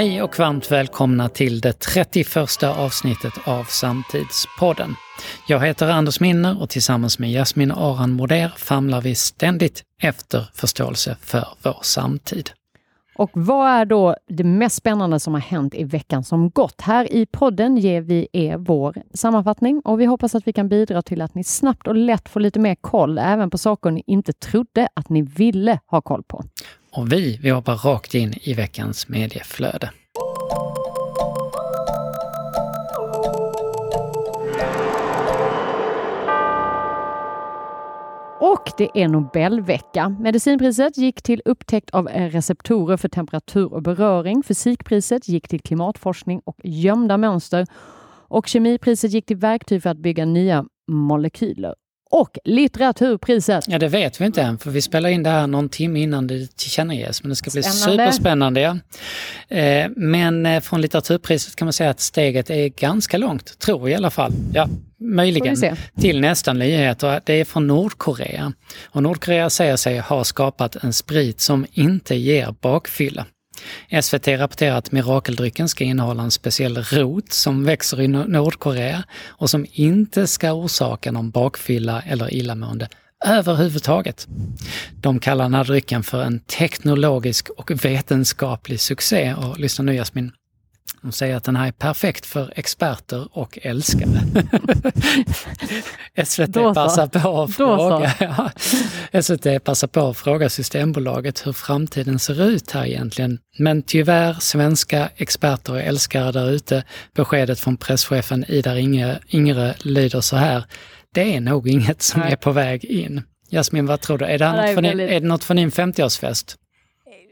Hej och varmt välkomna till det 31 avsnittet av Samtidspodden. Jag heter Anders Minner och tillsammans med Jasmin Aran Moder famlar vi ständigt efter förståelse för vår samtid. Och vad är då det mest spännande som har hänt i veckan som gått? Här i podden ger vi er vår sammanfattning och vi hoppas att vi kan bidra till att ni snabbt och lätt får lite mer koll även på saker ni inte trodde att ni ville ha koll på. Och vi, vi hoppar rakt in i veckans medieflöde. Och det är Nobelvecka. Medicinpriset gick till upptäckt av receptorer för temperatur och beröring. Fysikpriset gick till klimatforskning och gömda mönster. Och kemipriset gick till verktyg för att bygga nya molekyler och litteraturpriset. Ja, det vet vi inte än, för vi spelar in det här någon timme innan det tillkännages. Men det ska bli Spännande. superspännande. Ja. Eh, men eh, från litteraturpriset kan man säga att steget är ganska långt, tror vi i alla fall. Ja, möjligen. Till nästa nyheter. Det är från Nordkorea. Och Nordkorea säger sig ha skapat en sprit som inte ger bakfylla. SVT rapporterar att mirakeldrycken ska innehålla en speciell rot som växer i Nordkorea och som inte ska orsaka någon bakfylla eller illamående överhuvudtaget. De kallar den här drycken för en teknologisk och vetenskaplig succé. Och lyssna nu Jasmin, de säger att den här är perfekt för experter och älskare. SVT passar på att fråga, ja, SVT passar på att fråga Systembolaget hur framtiden ser ut här egentligen. Men tyvärr, svenska experter och älskare där ute, beskedet från presschefen Ida Ingre lyder så här. Det är nog inget som Nej. är på väg in. Jasmin, vad tror du? Är det, ja, något, för väldigt... din, är det något för din 50-årsfest?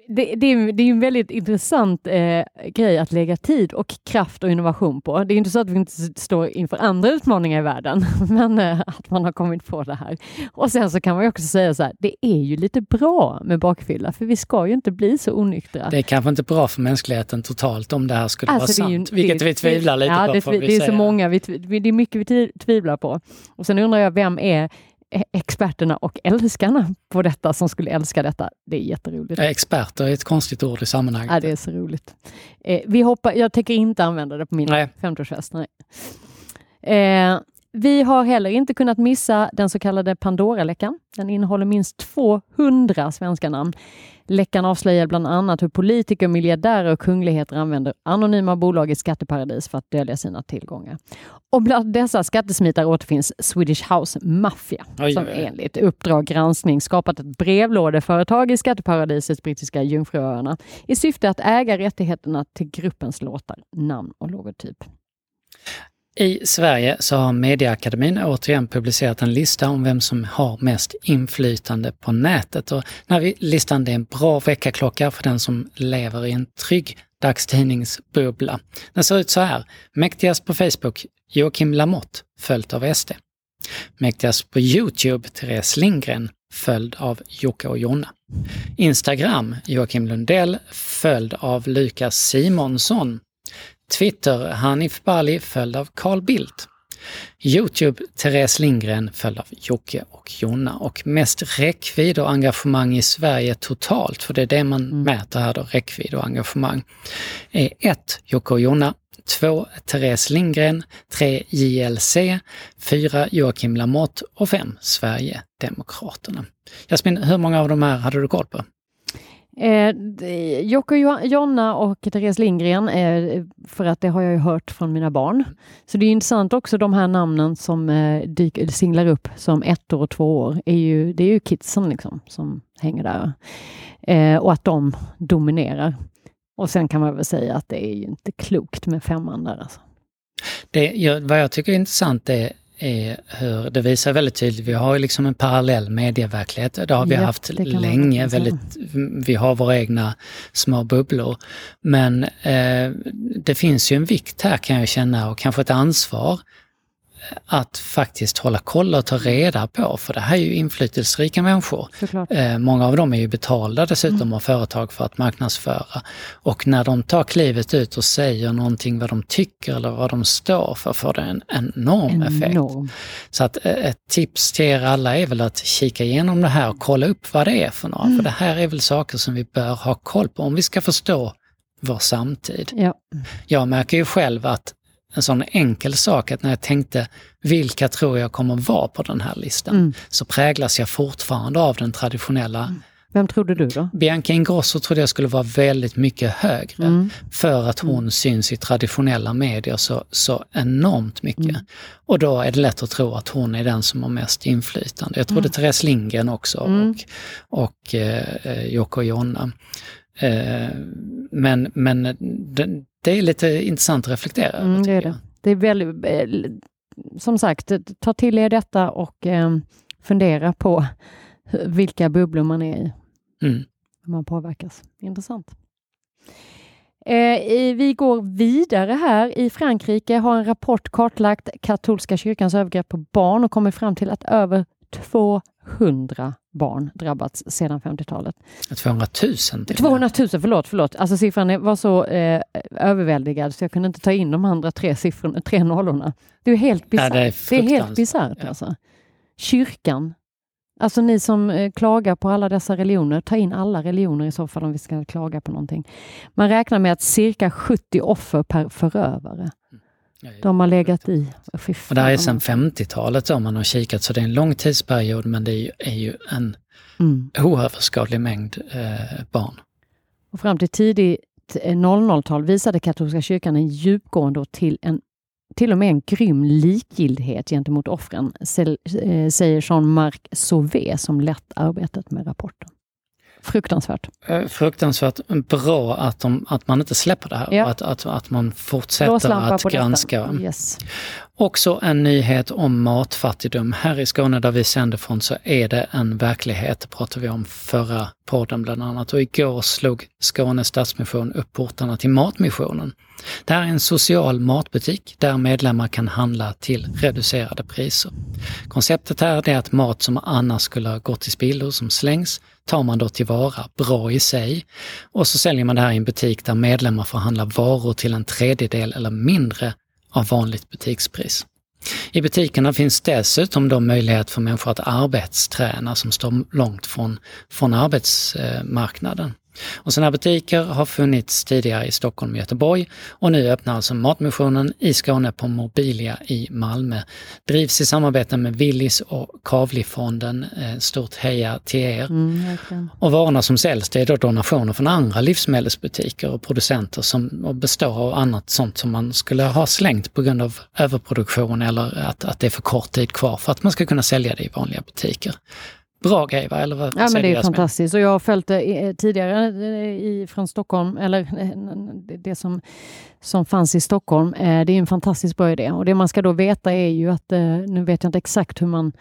Det, det, är, det är en väldigt intressant eh, grej att lägga tid och kraft och innovation på. Det är inte så att vi inte står inför andra utmaningar i världen, men eh, att man har kommit på det här. Och sen så kan man ju också säga så här, det är ju lite bra med bakfylla, för vi ska ju inte bli så onyktra. Det är kanske inte bra för mänskligheten totalt om det här skulle alltså, vara sant, ju, vilket vi tvivlar lite ja, på. Det, det är så många, vi, det är mycket vi tvivlar på. Och sen undrar jag, vem är experterna och älskarna på detta som skulle älska detta. Det är jätteroligt. Experter är ett konstigt ord i sammanhanget. Ja, det är så roligt. Eh, vi hoppar, jag tänker inte använda det på min 50-årsfest. Eh, vi har heller inte kunnat missa den så kallade Pandora-läckan. Den innehåller minst 200 svenska namn. Läckan avslöjar bland annat hur politiker, miljardärer och kungligheter använder anonyma bolag i skatteparadis för att dölja sina tillgångar. Och bland dessa skattesmitare återfinns Swedish House Mafia oj, som oj. enligt Uppdrag granskning skapat ett brevlådeföretag i skatteparadisets brittiska Jungfruöarna i syfte att äga rättigheterna till gruppens låtar, namn och logotyp. I Sverige så har Mediaakademin återigen publicerat en lista om vem som har mest inflytande på nätet. Och den här listan är en bra väckarklocka för den som lever i en trygg dagstidningsbubbla. Den ser ut så här. Mäktigast på Facebook, Joakim Lamotte, följt av SD. Mäktigast på Youtube, Therese Lindgren, följd av Jocke och Jonna. Instagram, Joakim Lundell, följd av Lukas Simonsson. Twitter Hanif Bali följd av Carl Bildt. Youtube Therese Lindgren följd av Jocke och Jonna och mest räckvidd och engagemang i Sverige totalt, för det är det man mm. mäter här då, räckvidd och engagemang, är 1. Jocke och Jonna, 2. Therese Lindgren, 3. JLC, 4. Joakim Lamotte och 5. Sverigedemokraterna. Jasmin, hur många av de här hade du koll på? Eh, Jocke Jonna och Therese Lindgren, eh, för att det har jag ju hört från mina barn. Så det är intressant också de här namnen som eh, dyk, singlar upp som ett år och två år. Är ju, det är ju kidsen liksom som hänger där. Eh, och att de dominerar. Och sen kan man väl säga att det är ju inte klokt med femman där alltså. Det, vad jag tycker är intressant är är hur det visar väldigt tydligt, vi har ju liksom en parallell medieverklighet. Det har vi ja, haft länge. Väldigt, vi har våra egna små bubblor. Men eh, det finns ju en vikt här kan jag känna och kanske ett ansvar att faktiskt hålla koll och ta reda på, för det här är ju inflytelserika människor. Eh, många av dem är ju betalda dessutom mm. av företag för att marknadsföra. Och när de tar klivet ut och säger någonting vad de tycker eller vad de står för, får det en enorm, enorm. effekt. Så att eh, ett tips till er alla är väl att kika igenom det här och kolla upp vad det är för några. Mm. För det här är väl saker som vi bör ha koll på om vi ska förstå vår samtid. Ja. Jag märker ju själv att en sån enkel sak att när jag tänkte vilka tror jag kommer vara på den här listan, mm. så präglas jag fortfarande av den traditionella mm. Vem trodde du då? Bianca Ingrosso trodde jag skulle vara väldigt mycket högre mm. för att hon mm. syns i traditionella medier så, så enormt mycket. Mm. Och då är det lätt att tro att hon är den som har mest inflytande. Jag trodde mm. Therese Lindgren också mm. och, och eh, Jocke och Jonna. Eh, men men det, är lite intressant att reflektera över. Mm, det är det. Det är väldigt, eh, som sagt, ta till er detta och eh, fundera på vilka bubblor man är i. Mm. Man påverkas. Intressant. Eh, vi går vidare här. I Frankrike har en rapport kartlagt katolska kyrkans övergrepp på barn och kommit fram till att över 200 barn drabbats sedan 50-talet. 200 000? 200 000, förlåt, förlåt. Alltså siffran var så eh, överväldigad så jag kunde inte ta in de andra tre, siffrorna, tre nollorna. Det är helt bisarrt. Ja, det, är det är helt bisarrt ja. alltså. Kyrkan Alltså ni som eh, klagar på alla dessa religioner, ta in alla religioner i så fall om vi ska klaga på någonting. Man räknar med att cirka 70 offer per förövare. De har legat i. Och det här är sedan 50-talet om man har kikat, så det är en lång tidsperiod men det är ju, är ju en mm. oöverskådlig mängd eh, barn. Och fram till tidigt 00-tal visade katolska kyrkan en djupgående och till en till och med en grym likgiltighet gentemot offren, eh, säger Jean-Marc Sauvé som lett arbetet med rapporten. Fruktansvärt. Eh, fruktansvärt bra att, de, att man inte släpper det här ja. och att, att, att man fortsätter att granska. Yes. Också en nyhet om matfattigdom. Här i Skåne där vi sänder från så är det en verklighet, det pratade vi om förra podden bland annat. Och igår slog Skåne Stadsmission upp portarna till Matmissionen. Det här är en social matbutik där medlemmar kan handla till reducerade priser. Konceptet här är att mat som annars skulle ha gått till spillo, som slängs, tar man då tillvara, bra i sig. Och så säljer man det här i en butik där medlemmar får handla varor till en tredjedel eller mindre av vanligt butikspris. I butikerna finns dessutom då möjlighet för människor att arbetsträna som står långt från, från arbetsmarknaden. Och sådana butiker har funnits tidigare i Stockholm och Göteborg och nu öppnar alltså Matmissionen i Skåne på Mobilia i Malmö. Drivs i samarbete med Willys och Kavlifonden. Eh, stort heja till er! Mm, och varorna som säljs det är då donationer från andra livsmedelsbutiker och producenter som består av annat sånt som man skulle ha slängt på grund av överproduktion eller att, att det är för kort tid kvar för att man ska kunna sälja det i vanliga butiker bra grej, va? Eller vad ja, men det är fantastiskt. Och jag har följt det eh, tidigare eh, i, från Stockholm, eller eh, det som, som fanns i Stockholm. Det är en fantastiskt bra idé. Och det man ska då veta är ju att, nu vet jag inte exakt hur man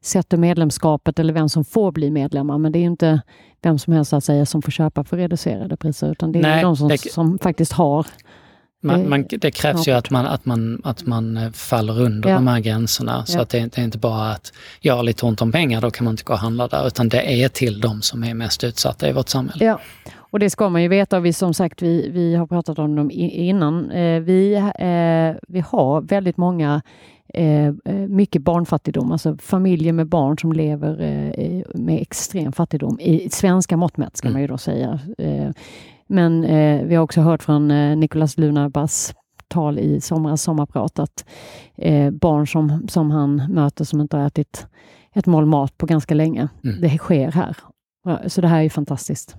sätter medlemskapet eller vem som får bli medlemmar, men det är inte vem som helst att säga som får köpa för reducerade priser, utan det är Nej, de som, det... som faktiskt har man, man, det krävs ju att man, att man, att man eh, faller under ja. de här gränserna. Så ja. att det, det, är inte bara att jag har lite ont om pengar, då kan man inte gå och handla där. Utan det är till de som är mest utsatta i vårt samhälle. Ja. Och det ska man ju veta. Vi, som sagt, vi, vi har pratat om dem innan. Eh, vi, eh, vi har väldigt många mycket barnfattigdom, alltså familjer med barn som lever med extrem fattigdom. I svenska mått mätt ska mm. man ju då säga. Men eh, vi har också hört från eh, Nicolas Lunabas tal i somras sommarprat att eh, barn som, som han möter som inte har ätit ett mål mat på ganska länge, mm. det sker här. Så det här är fantastiskt.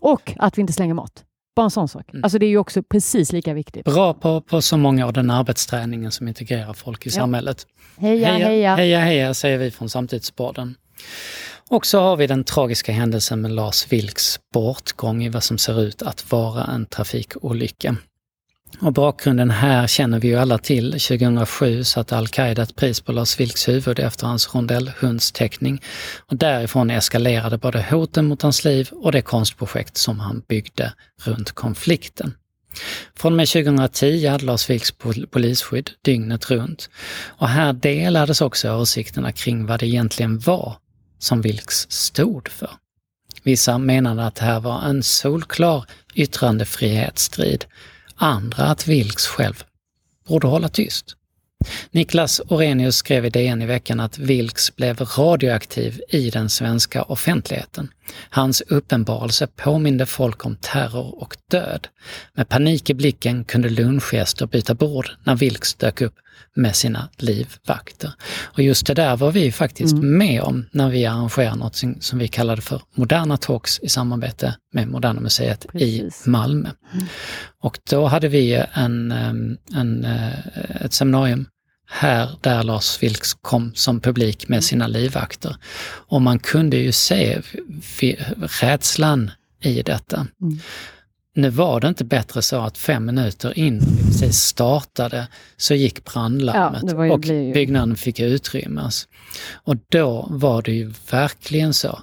Och att vi inte slänger mat. Bara en sån sak. Mm. Alltså det är ju också precis lika viktigt. Bra på, på så många av den arbetsträningen som integrerar folk i ja. samhället. Heja, heja, heja! Heja, heja, säger vi från Samtidssporten. Och så har vi den tragiska händelsen med Lars Vilks bortgång i vad som ser ut att vara en trafikolycka. Och bakgrunden här känner vi ju alla till. 2007 satte al-Qaida ett pris på Lars Vilks huvud efter hans rondellhundsteckning. Och därifrån eskalerade både hoten mot hans liv och det konstprojekt som han byggde runt konflikten. Från och med 2010 hade Lars Vilks polisskydd dygnet runt. Och här delades också åsikterna kring vad det egentligen var som Vilks stod för. Vissa menade att det här var en solklar yttrandefrihetsstrid, andra att Vilks själv borde hålla tyst. Niklas Orenius skrev i DN i veckan att Vilks blev radioaktiv i den svenska offentligheten. Hans uppenbarelse påminde folk om terror och död. Med panik i blicken kunde lunchgäster byta bord när Vilks dök upp med sina livvakter. Och just det där var vi faktiskt mm. med om när vi arrangerade något som vi kallade för Moderna Talks i samarbete med Moderna Museet Precis. i Malmö. Mm. Och då hade vi en, en, ett seminarium här där Lars Vilks kom som publik med mm. sina livvakter. Och man kunde ju se rädslan i detta. Mm. Nu var det inte bättre så att fem minuter in vi precis startade så gick brandlarmet ja, och byggnaden fick utrymmas. Och då var det ju verkligen så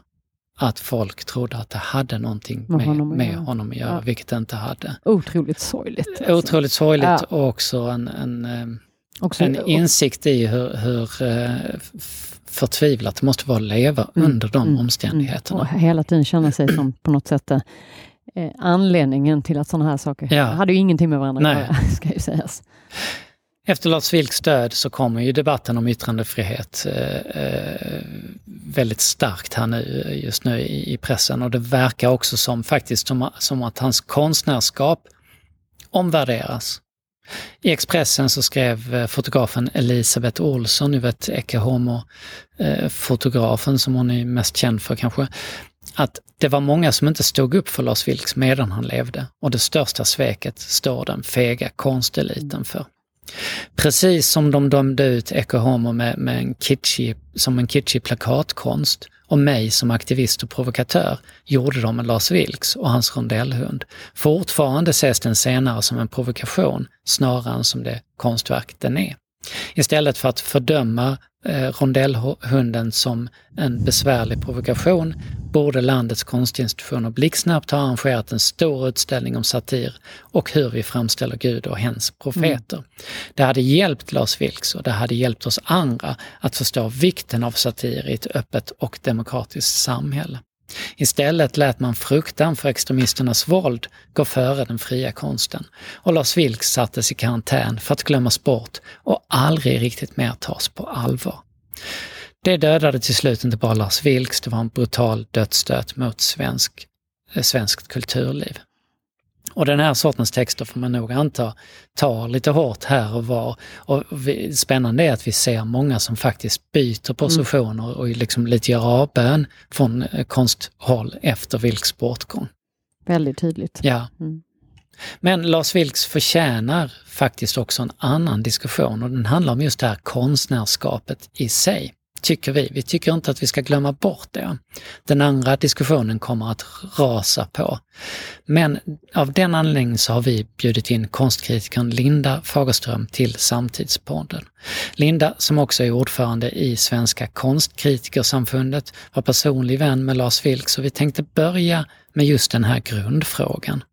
att folk trodde att det hade någonting med, med honom, med honom att göra, ja. vilket det inte hade. Otroligt sorgligt. Alltså. Otroligt sorgligt ja. och också en, en, eh, också, en insikt i hur, hur eh, förtvivlat det måste vara att leva mm, under de mm, omständigheterna. Mm, och hela tiden känna sig som på något sätt eh, anledningen till att sådana här saker ja. hade ju ingenting med varandra att göra, ska ju sägas. Efter Lars Vilks död så kommer ju debatten om yttrandefrihet eh, eh, väldigt starkt här nu, just nu i, i, pressen och det verkar också som faktiskt som, som att hans konstnärskap omvärderas. I Expressen så skrev eh, fotografen Elisabeth Olsson, ni vet Ecce Homo-fotografen som hon är mest känd för kanske, att det var många som inte stod upp för Lars Vilks medan han levde och det största sveket står den fega konsteliten för. Precis som de dömde ut Ecce Homo med, med en kitschig, som en kitschig plakatkonst och mig som aktivist och provokatör gjorde de med Lars Vilks och hans rondellhund. Fortfarande ses den senare som en provokation snarare än som det konstverk den är. Istället för att fördöma rondellhunden som en besvärlig provokation borde landets konstinstitutioner blixtsnabbt ha arrangerat en stor utställning om satir och hur vi framställer Gud och hens profeter. Mm. Det hade hjälpt Lars Vilks och det hade hjälpt oss andra att förstå vikten av satir i ett öppet och demokratiskt samhälle. Istället lät man fruktan för extremisternas våld gå före den fria konsten och Lars Vilks sattes i karantän för att glömmas bort och aldrig riktigt mer tas på allvar. Det dödade till slut inte bara Lars Vilks, det var en brutal dödsstöt mot svensk, eh, svenskt kulturliv. Och den här sortens texter får man nog anta tar lite hårt här och var. Och vi, spännande är att vi ser många som faktiskt byter positioner mm. och liksom lite gör avbön från eh, konsthåll efter Vilks bortgång. Väldigt tydligt. Ja. Mm. Men Lars Vilks förtjänar faktiskt också en annan diskussion och den handlar om just det här konstnärskapet i sig tycker vi. Vi tycker inte att vi ska glömma bort det. Den andra diskussionen kommer att rasa på. Men av den anledningen så har vi bjudit in konstkritikern Linda Fagerström till Samtidspodden. Linda, som också är ordförande i Svenska konstkritikersamfundet, var personlig vän med Lars Vilks och vi tänkte börja med just den här grundfrågan.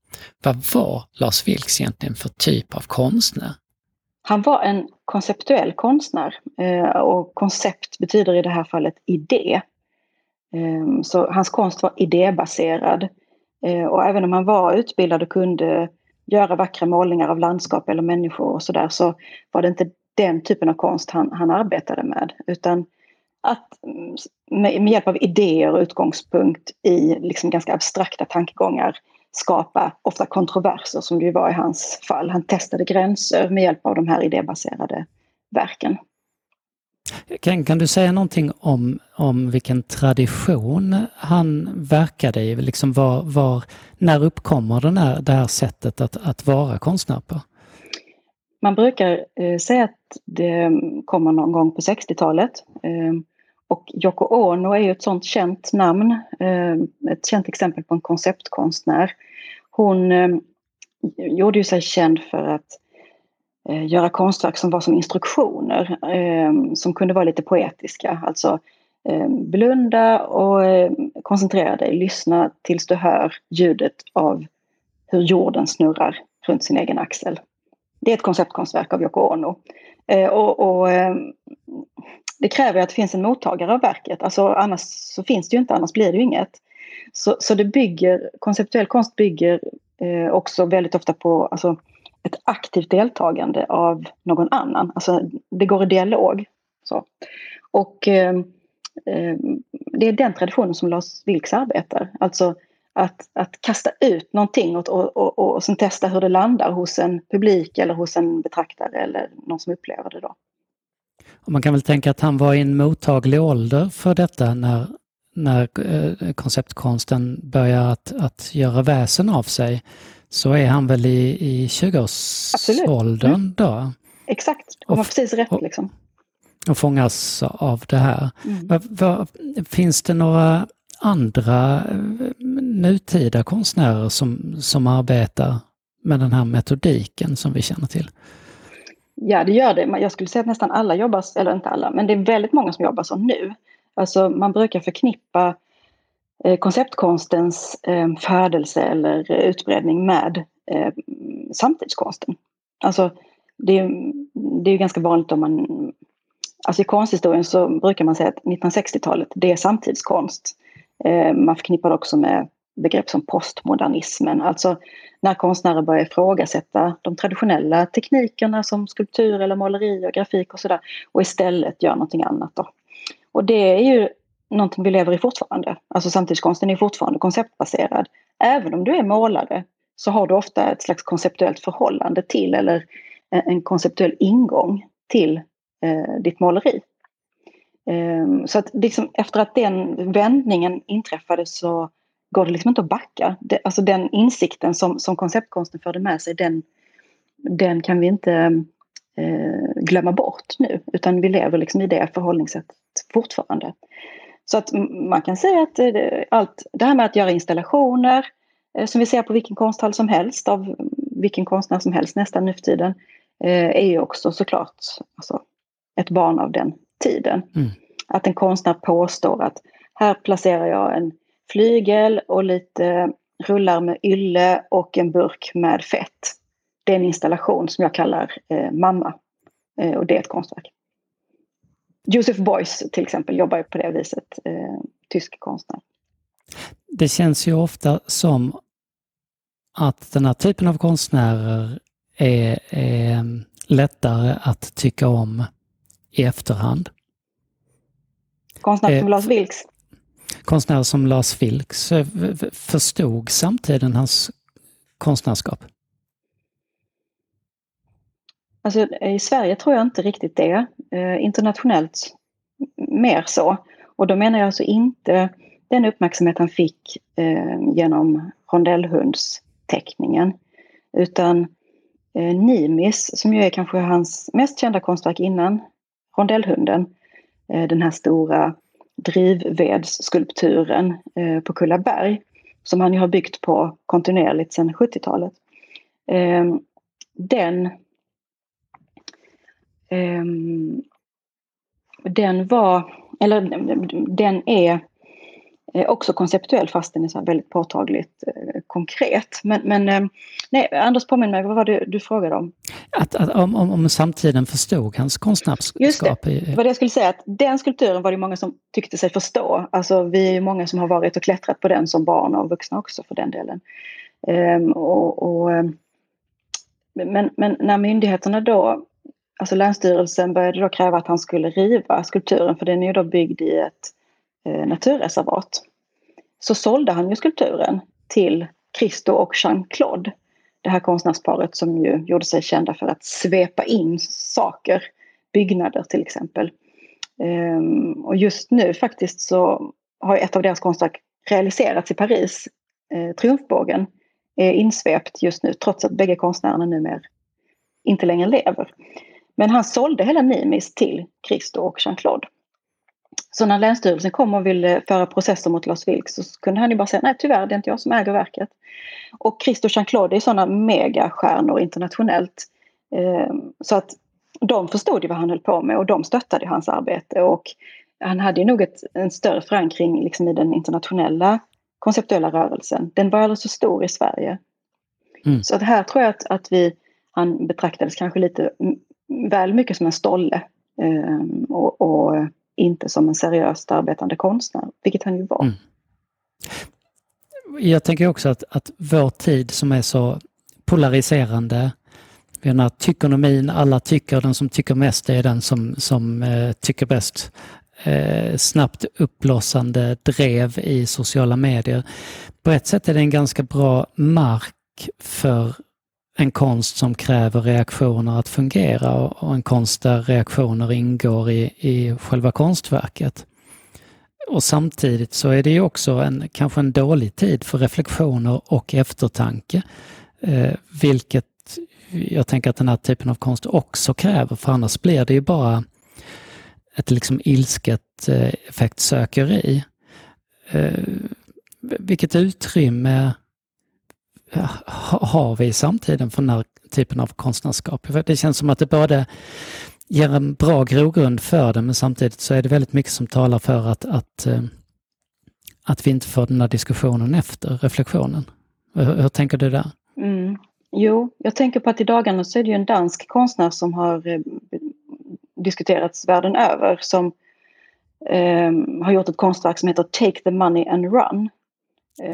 Vad var Lars Vilks egentligen för typ av konstnär? Han var en konceptuell konstnär eh, och koncept betyder i det här fallet idé. Ehm, så hans konst var idébaserad. Eh, och även om han var utbildad och kunde göra vackra målningar av landskap eller människor och sådär så var det inte den typen av konst han, han arbetade med utan att mm, med, med hjälp av idéer och utgångspunkt i liksom ganska abstrakta tankegångar skapa ofta kontroverser som det ju var i hans fall. Han testade gränser med hjälp av de här idébaserade verken. Kan, kan du säga någonting om, om vilken tradition han verkade i? Liksom var, var, när uppkommer den här, det här sättet att, att vara konstnär på? Man brukar eh, säga att det kommer någon gång på 60-talet. Eh, och Yoko Ono är ju ett sådant känt namn, eh, ett känt exempel på en konceptkonstnär. Hon eh, gjorde ju sig känd för att eh, göra konstverk som var som instruktioner, som kunde vara lite poetiska. Alltså blunda och koncentrera dig, lyssna tills du hör ljudet av hur jorden snurrar runt sin egen axel. Det är ett konceptkonstverk av Yoko Ono. Eh, och, och eh, det kräver att det finns en mottagare av verket, alltså annars så finns det ju inte, annars blir det ju inget. Så, så det bygger, konceptuell konst bygger eh, också väldigt ofta på alltså, ett aktivt deltagande av någon annan. Alltså det går i dialog. Så. Och eh, eh, det är den traditionen som Lars Vilks arbetar. Alltså att, att kasta ut någonting och, och, och, och sen testa hur det landar hos en publik eller hos en betraktare eller någon som upplever det då. Och man kan väl tänka att han var i en mottaglig ålder för detta när, när eh, konceptkonsten börjar att, att göra väsen av sig. Så är han väl i, i 20-årsåldern mm. då? Exakt, de har precis rätt liksom. Och fångas av det här. Mm. Vad, vad, finns det några andra eh, nutida konstnärer som, som arbetar med den här metodiken som vi känner till? Ja, det gör det. Jag skulle säga att nästan alla jobbar, eller inte alla, men det är väldigt många som jobbar så nu. Alltså man brukar förknippa eh, konceptkonstens eh, födelse eller utbredning med eh, samtidskonsten. Alltså det är, det är ganska vanligt om man... Alltså i konsthistorien så brukar man säga att 1960-talet det är samtidskonst. Eh, man förknippar det också med begrepp som postmodernismen, alltså när konstnärer börjar ifrågasätta de traditionella teknikerna som skulptur eller måleri och grafik och sådär och istället gör någonting annat. Då. Och det är ju någonting vi lever i fortfarande. Alltså samtidskonsten är fortfarande konceptbaserad. Även om du är målare så har du ofta ett slags konceptuellt förhållande till eller en konceptuell ingång till eh, ditt måleri. Ehm, så att liksom, efter att den vändningen inträffade så går det liksom inte att backa. Det, alltså den insikten som, som konceptkonsten förde med sig den, den kan vi inte eh, glömma bort nu utan vi lever liksom i det förhållningssättet fortfarande. Så att man kan säga att eh, allt det här med att göra installationer eh, som vi ser på vilken konsthall som helst av vilken konstnär som helst nästan nu för tiden eh, är ju också såklart alltså, ett barn av den tiden. Mm. Att en konstnär påstår att här placerar jag en flygel och lite rullar med ylle och en burk med fett. Det är en installation som jag kallar eh, Mamma. Eh, och det är ett konstverk. Joseph Beuys till exempel jobbar på det viset, eh, tysk konstnär. Det känns ju ofta som att den här typen av konstnärer är, är lättare att tycka om i efterhand. Konstnär som eh, Lars Vilks? konstnärer som Lars Vilks eh, förstod samtiden hans konstnärskap? Alltså, I Sverige tror jag inte riktigt det. Eh, internationellt mer så. Och då menar jag alltså inte den uppmärksamhet han fick eh, genom rondellhundsteckningen. Utan eh, Nimis, som ju är kanske hans mest kända konstverk innan rondellhunden. Eh, den här stora drivvedsskulpturen eh, på Kullaberg som han ju har byggt på kontinuerligt sedan 70-talet. Ehm, den, ehm, den var, eller den är också konceptuell fast den är så väldigt påtagligt eh, konkret. Men, men eh, nej, Anders påminn mig, vad var det du frågade om? Att, att, om, om, om samtiden förstod hans konstnärskap? Just det, vad jag skulle säga att den skulpturen var det många som tyckte sig förstå. Alltså vi är många som har varit och klättrat på den som barn och vuxna också för den delen. Ehm, och, och, ehm, men, men när myndigheterna då Alltså Länsstyrelsen började då kräva att han skulle riva skulpturen för den är ju då byggd i ett Eh, Eh, naturreservat så sålde han ju skulpturen till Christo och Jean-Claude. Det här konstnärsparet som ju gjorde sig kända för att svepa in saker, byggnader till exempel. Ehm, och just nu faktiskt så har ett av deras konstverk realiserats i Paris. Eh, triumfbågen är insvept just nu trots att bägge konstnärerna numera inte längre lever. Men han sålde hela Nimis till Christo och Jean-Claude. Så när Länsstyrelsen kom och ville föra processer mot Lars Vilks så kunde han ju bara säga nej tyvärr det är inte jag som äger verket. Och Christo Jean-Claude är sådana megastjärnor internationellt. Eh, så att de förstod ju vad han höll på med och de stöttade hans arbete och han hade ju nog ett, en större förankring liksom i den internationella konceptuella rörelsen. Den var alldeles så stor i Sverige. Mm. Så att här tror jag att, att vi, han betraktades kanske lite väl mycket som en stolle. Eh, och, och inte som en seriöst arbetande konstnär, vilket han ju var. Mm. Jag tänker också att, att vår tid som är så polariserande den här tykonomin, alla tycker, den som tycker mest är den som, som eh, tycker bäst. Eh, snabbt uppblossande drev i sociala medier. På ett sätt är det en ganska bra mark för en konst som kräver reaktioner att fungera och en konst där reaktioner ingår i, i själva konstverket. Och samtidigt så är det ju också en, kanske en dålig tid för reflektioner och eftertanke. Eh, vilket jag tänker att den här typen av konst också kräver, för annars blir det ju bara ett liksom ilsket eh, effektsökeri. Eh, vilket utrymme har vi i samtiden för den här typen av konstnärskap? Det känns som att det både ger en bra grogrund för det men samtidigt så är det väldigt mycket som talar för att, att, eh, att vi inte får den här diskussionen efter reflektionen. Hur, hur tänker du där? Mm. Jo, jag tänker på att i dagarna så är det ju en dansk konstnär som har eh, diskuterats världen över som eh, har gjort ett konstverk som heter Take the money and run.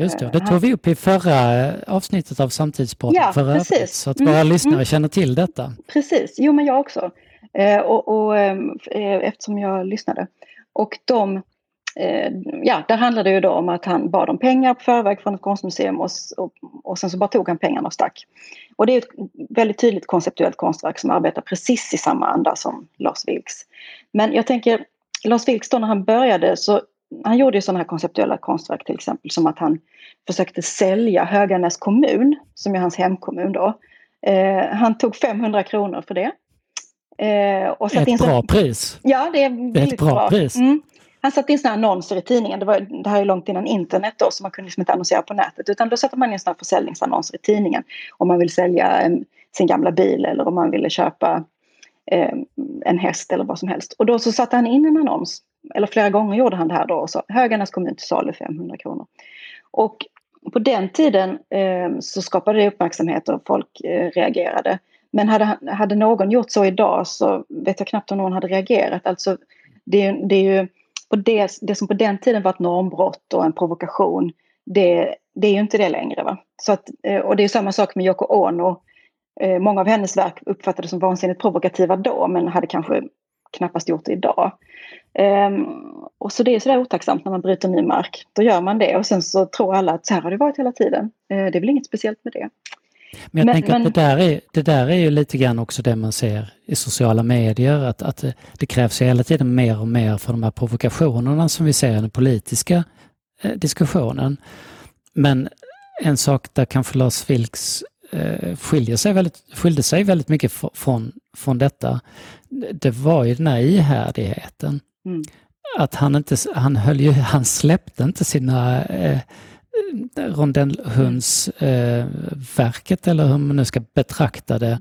Just det, det tog vi upp i förra avsnittet av Samtidspodden. Ja, förra precis. så att våra mm, lyssnare mm. känner till detta. Precis, jo men jag också. Eh, och, och ehm, eh, eftersom jag lyssnade. Och de, eh, ja, där handlade det ju då om att han bad om pengar på förväg från ett konstmuseum och, och, och sen så bara tog han pengarna och stack. Och det är ett väldigt tydligt konceptuellt konstverk som arbetar precis i samma anda som Lars Vilks. Men jag tänker, Lars Vilks då när han började så han gjorde ju sådana här konceptuella konstverk till exempel som att han försökte sälja Höganäs kommun, som är hans hemkommun då. Eh, han tog 500 kronor för det. Eh, och ett in bra pris! Ja, det är det är ett bra, bra. pris. Mm. Han satte in sådana annonser i tidningen. Det, var, det här är långt innan internet då, så man kunde liksom inte annonsera på nätet. Utan då satte man in sådana försäljningsannonser i tidningen. Om man vill sälja en, sin gamla bil eller om man ville köpa eh, en häst eller vad som helst. Och då så satte han in en annons eller flera gånger gjorde han det här då och sa Höganäs kommun till salu 500 kronor. Och på den tiden eh, så skapade det uppmärksamhet och folk eh, reagerade. Men hade, hade någon gjort så idag så vet jag knappt om någon hade reagerat. Alltså, det, det är ju på det, det som på den tiden var ett normbrott och en provokation. Det, det är ju inte det längre. Va? Så att, eh, och det är samma sak med Yoko Ono. Eh, många av hennes verk uppfattades som vansinnigt provokativa då men hade kanske knappast gjort det idag. Um, och så det är sådär otacksamt när man bryter ny mark. Då gör man det och sen så tror alla att så här har det varit hela tiden. Uh, det är väl inget speciellt med det. Men jag men, tänker men... att det där, är, det där är ju lite grann också det man ser i sociala medier, att, att det, krävs hela tiden mer och mer för de här provokationerna som vi ser i den politiska eh, diskussionen. Men en sak där kanske Lars Vilks skiljer sig väldigt, skilde sig väldigt mycket från, från detta, det var ju den här ihärdigheten. Mm. Att han inte, han höll ju, han släppte inte sina eh, rondellhundsverket eh, eller hur man nu ska betrakta det.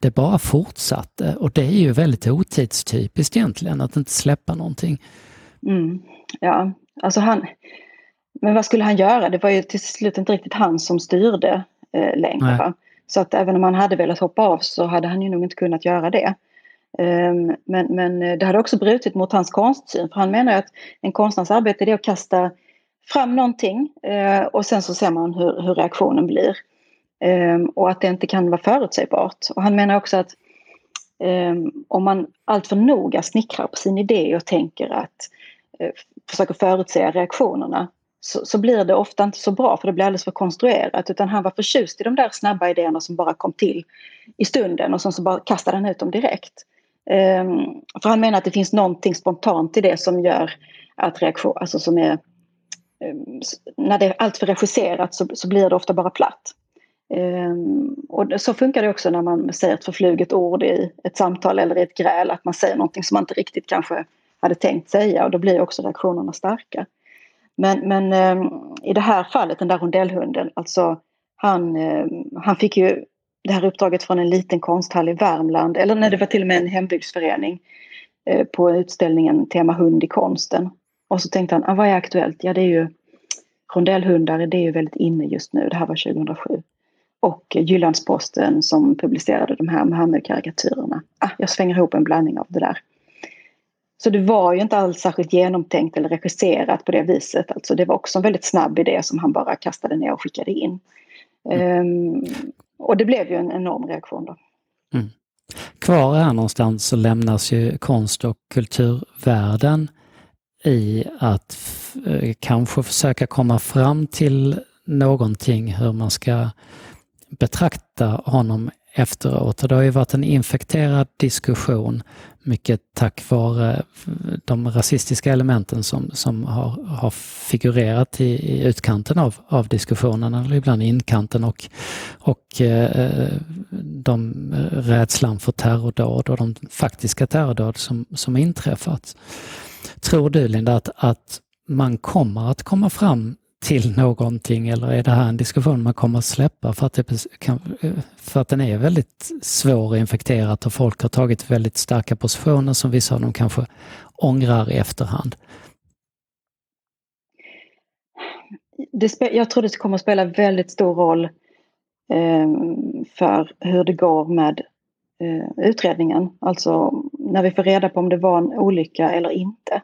Det bara fortsatte och det är ju väldigt otidstypiskt egentligen att inte släppa någonting. Mm. Ja, alltså han... Men vad skulle han göra? Det var ju till slut inte riktigt han som styrde eh, längre. Så att även om han hade velat hoppa av så hade han ju nog inte kunnat göra det. Um, men, men det hade också brutit mot hans konstsyn för han menar att en konstnärs arbete är att kasta fram någonting uh, och sen så ser man hur, hur reaktionen blir. Um, och att det inte kan vara förutsägbart. Och han menar också att um, om man alltför noga snickrar på sin idé och tänker att uh, försöker förutsäga reaktionerna så, så, blir det ofta inte så bra för det blir alldeles för konstruerat utan han var förtjust i de där snabba idéerna som bara kom till i stunden och sen så bara kastade han ut dem direkt. Um, för han menar att det finns någonting spontant i det som gör att reaktion, alltså som är um, när det är alltför regisserat så, så blir det ofta bara platt. Um, och så funkar det också när man säger ett förfluget ord i ett samtal eller i ett gräl, att man säger någonting som man inte riktigt kanske hade tänkt säga och då blir också reaktionerna starka. Men, men ehm, i det här fallet, den där rondellhunden, alltså han, ehm, han fick ju det här uppdraget från en liten konsthall i Värmland, eller när det var till och med en hembygdsförening eh, på utställningen Tema hund i konsten. Och så tänkte han, ah, vad är aktuellt? Ja, det är ju rondellhundar, det är ju väldigt inne just nu. Det här var 2007. Och Jyllandsposten som publicerade de här Muhammed-karikatyrerna. Ah, jag svänger ihop en blandning av det där. Så det var ju inte alls särskilt genomtänkt eller regisserat på det viset. Alltså det var också en väldigt snabb idé som han bara kastade ner och skickade in. Mm. Um, och det blev ju en enorm reaktion då. Mm. Kvar här någonstans så lämnas ju konst och kulturvärlden i att eh, kanske försöka komma fram till någonting hur man ska betrakta honom efteråt. Och det har ju varit en infekterad diskussion, mycket tack vare de rasistiska elementen som, som har, har figurerat i, i utkanten av, av diskussionen, eller ibland inkanten och, och eh, de eh, rädslan för terrordåd och de faktiska terrordåd som, som inträffat. Tror du Linda att, att man kommer att komma fram till någonting eller är det här en diskussion man kommer att släppa för att, det kan, eh, för att den är väldigt svår och och folk har tagit väldigt starka positioner som vissa av dem kanske ångrar i efterhand? Det, jag tror det kommer att spela väldigt stor roll eh, för hur det går med eh, utredningen. Alltså när vi får reda på om det var en olycka eller inte.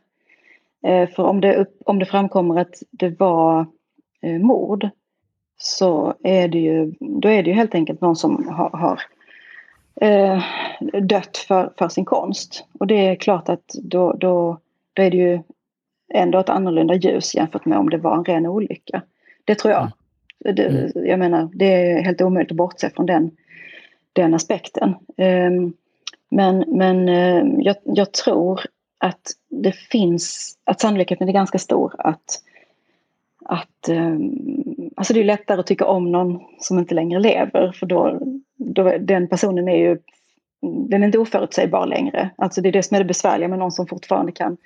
Eh, för om det, om det framkommer att det var eh, mord så är det ju, då är det ju helt enkelt någon som har, har eh, dött för, för sin konst. Och det är klart att då, då, då är det ju ändå ett annorlunda ljus jämfört med om det var en ren olycka. Det tror jag. Mm. Det, jag menar, det är helt omöjligt att bortse från den, den aspekten. Um, men men uh, jag, jag, tror att det finns, att sannolikheten är ganska stor att, att um, alltså det är lättare att tycka om någon som inte längre lever för då, då den personen är ju den är inte oförutsägbar längre. Alltså det är det som är det besvärliga med någon som fortfarande kan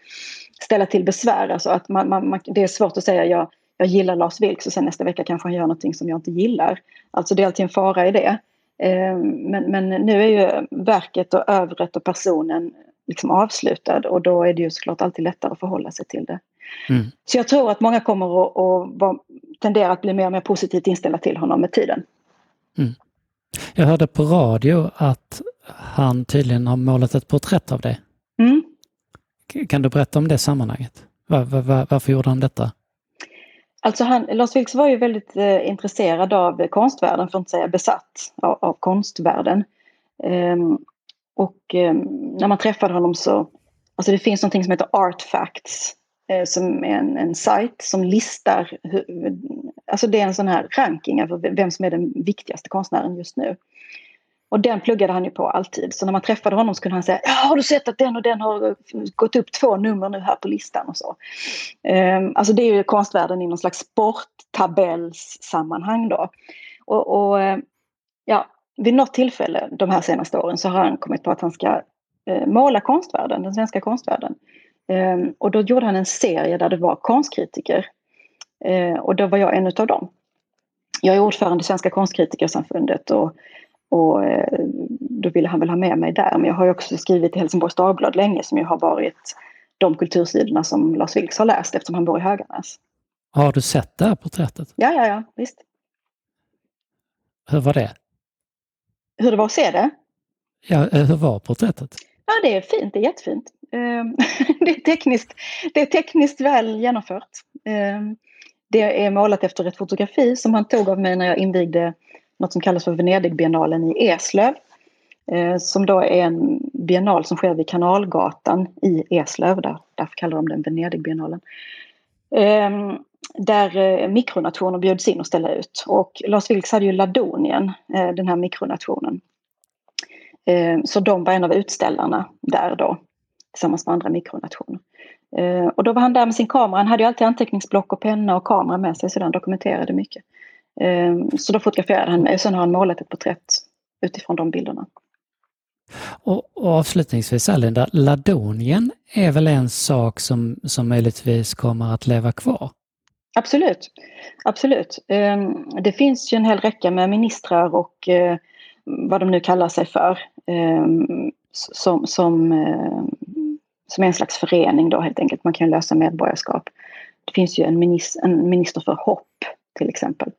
ställa till besvär. Alltså att man, man, man det är svårt att säga jag, jag gillar Lars Vilks och sen nästa vecka kanske han gör någonting som jag inte gillar. Alltså det är alltid en fara i det. Ehm, men, men nu är ju verket och övret och personen liksom avslutad och då är det ju såklart alltid lättare att förhålla sig till det. Mm. Så jag tror att många kommer att, att tendera att bli mer och mer positivt inställda till honom med tiden. Mm. Jag hörde på radio att han tydligen har målat ett porträtt av dig. Mm. Kan du berätta om det sammanhanget? Var, var, varför gjorde han detta? Alltså han, Lars Vilks var ju väldigt eh, intresserad av konstvärlden, för att inte säga besatt av, av konstvärlden. Um, och eh, när man träffade honom så, alltså det finns någonting som heter Artfacts eh, som är en, en sajt som listar, hur, alltså det är en sån här ranking över vem som är den viktigaste konstnären just nu. Och den pluggade han ju på alltid. Så när man träffade honom så kunde han säga ja, har du sett att den och den har gått upp två nummer nu här på listan och så. Um, alltså det är ju konstvärlden i någon slags sporttabellssammanhang då. Och, och eh, ja, vid något tillfälle de här senaste åren så har han kommit på att han ska eh, måla konstvärlden, den svenska konstvärlden. Eh, och då gjorde han en serie där det var konstkritiker. Eh, och då var jag en av dem. Jag är ordförande i Svenska konstkritikersamfundet och, och eh, då ville han väl ha med mig där. Men jag har också skrivit i Helsingborgs Dagblad länge som ju har varit de kultursidorna som Lars Vilks har läst eftersom han bor i Höganäs. Har du sett det här porträttet? Ja, ja, ja, visst. Hur var det? Hur det var att se det. Ja, eh, hur var porträttet? Ja, det är fint. Det är jättefint. Ehm, det är tekniskt, det är tekniskt väl genomfört. Ehm, det är målat efter ett fotografi som han tog av mig när jag invigde något som kallas för Venedigbiennalen i Eslöv. Ehm, som då är en biennal som sker vid Kanalgatan i Eslöv. Där, därför kallar de den Venedigbiennalen Ehm, där eh, mikronationer bjöds in att ställa ut. Och Lars Vilks hade ju Ladonien, eh, den här mikronationen. Ehm, så de var en av utställarna där då, tillsammans med andra mikronationer. Ehm, och då var han där med sin kamera, han hade ju alltid anteckningsblock och penna och kamera med sig så den dokumenterade mycket. Så då fotograferade han mig och sen har han målat ett porträtt utifrån de bilderna. Och, och avslutningsvis Linda, Ladonien är väl en sak som, som möjligtvis kommer att leva kvar? Absolut, absolut. Ehm, det finns ju en hel räcka med ministrar och eh, vad de nu kallar sig för ehm, som, som, eh, som är en slags förening då helt enkelt. Man kan lösa medborgarskap. Det finns ju en minister, en minister för hopp till exempel.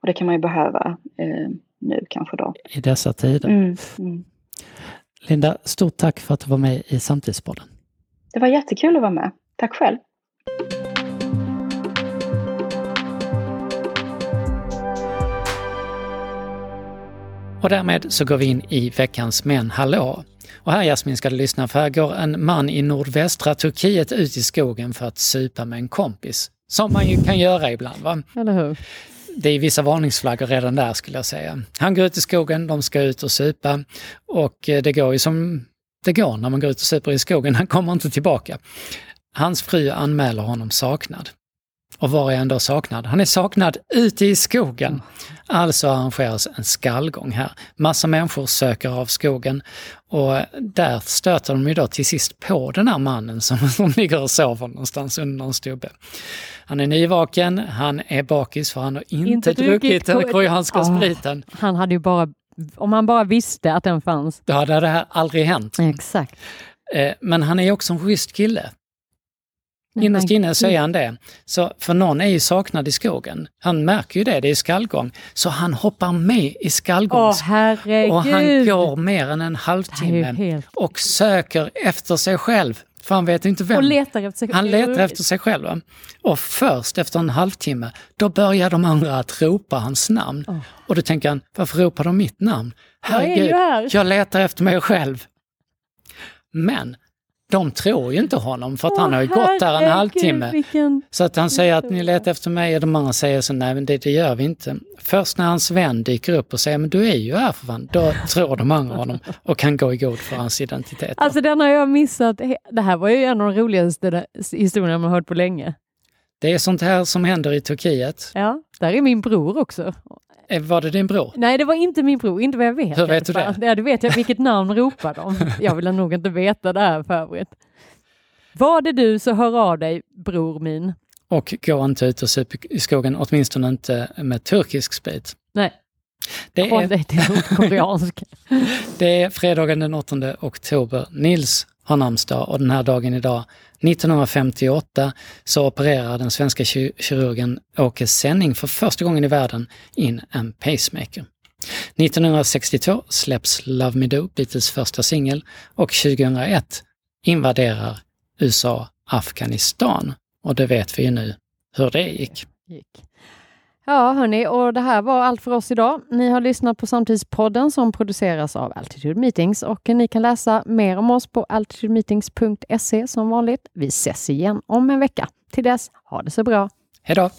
Och det kan man ju behöva ehm, nu kanske då. I dessa tider. Mm, mm. Linda, stort tack för att du var med i Samtidspodden. Det var jättekul att vara med. Tack själv. Och därmed så går vi in i veckans Men hallå! Och här Jasmin ska du lyssna för här går en man i nordvästra Turkiet ut i skogen för att supa med en kompis. Som man ju kan göra ibland va? Eller hur? Det är vissa varningsflaggor redan där skulle jag säga. Han går ut i skogen, de ska ut och supa och eh, det går ju som det går när man går ut och super i skogen, han kommer inte tillbaka. Hans fru anmäler honom saknad. Och var är han då saknad? Han är saknad ute i skogen. Alltså arrangeras en skallgång här. Massa människor söker av skogen och där stöter de ju då till sist på den här mannen som, som ligger och sover någonstans under en stubbe. Han är nyvaken, han är bakis för han har inte, inte druckit den koreanska oh, spriten. Han hade ju bara, om han bara visste att den fanns. Då hade det här aldrig hänt. Exakt. Eh, men han är också en schysst kille. Innerst inne så är han det. Så, för någon är ju saknad i skogen. Han märker ju det, det är skallgång. Så han hoppar med i skallgångs... Åh, och han går mer än en halvtimme helt... och söker efter sig själv. För han vet inte vem. Letar efter sig Han letar efter sig själv. Och först efter en halvtimme, då börjar de andra att ropa hans namn. Oh. Och då tänker han, varför ropar de mitt namn? Herregud, jag letar efter mig själv. Men de tror ju inte honom för att Åh, han har ju gått där en halvtimme. Vilken... Så att han säger att ni letar efter mig och de andra säger så nej men det, det gör vi inte. Först när hans vän dyker upp och säger men du är ju här för fan, då tror de andra honom och kan gå i god för hans identitet. Alltså den har jag missat. Det här var ju en av de roligaste historierna man hört på länge. Det är sånt här som händer i Turkiet. Ja, där är min bror också. Eh, var det din bror? Nej, det var inte min bror, inte vad jag vet. Hur vet du det? Ja, det vet jag. Vilket namn ropar de? Jag vill nog inte veta det här för övrigt. Var det du så hör av dig, bror min. Och gå inte ut och sup i skogen, åtminstone inte med turkisk sprit. Nej. Det Håll är... dig till koreansk. det är fredagen den 8 oktober. Nils har namnsdag och den här dagen idag 1958 så opererar den svenska kirurgen Åke Senning för första gången i världen in en pacemaker. 1962 släpps Love Me Do, Beatles första singel, och 2001 invaderar USA Afghanistan. Och det vet vi ju nu hur det gick. gick. Ja, hörni, och det här var allt för oss idag. Ni har lyssnat på Samtidspodden som produceras av Altitude Meetings och ni kan läsa mer om oss på altitudemeetings.se som vanligt. Vi ses igen om en vecka. Till dess, ha det så bra. Hej då!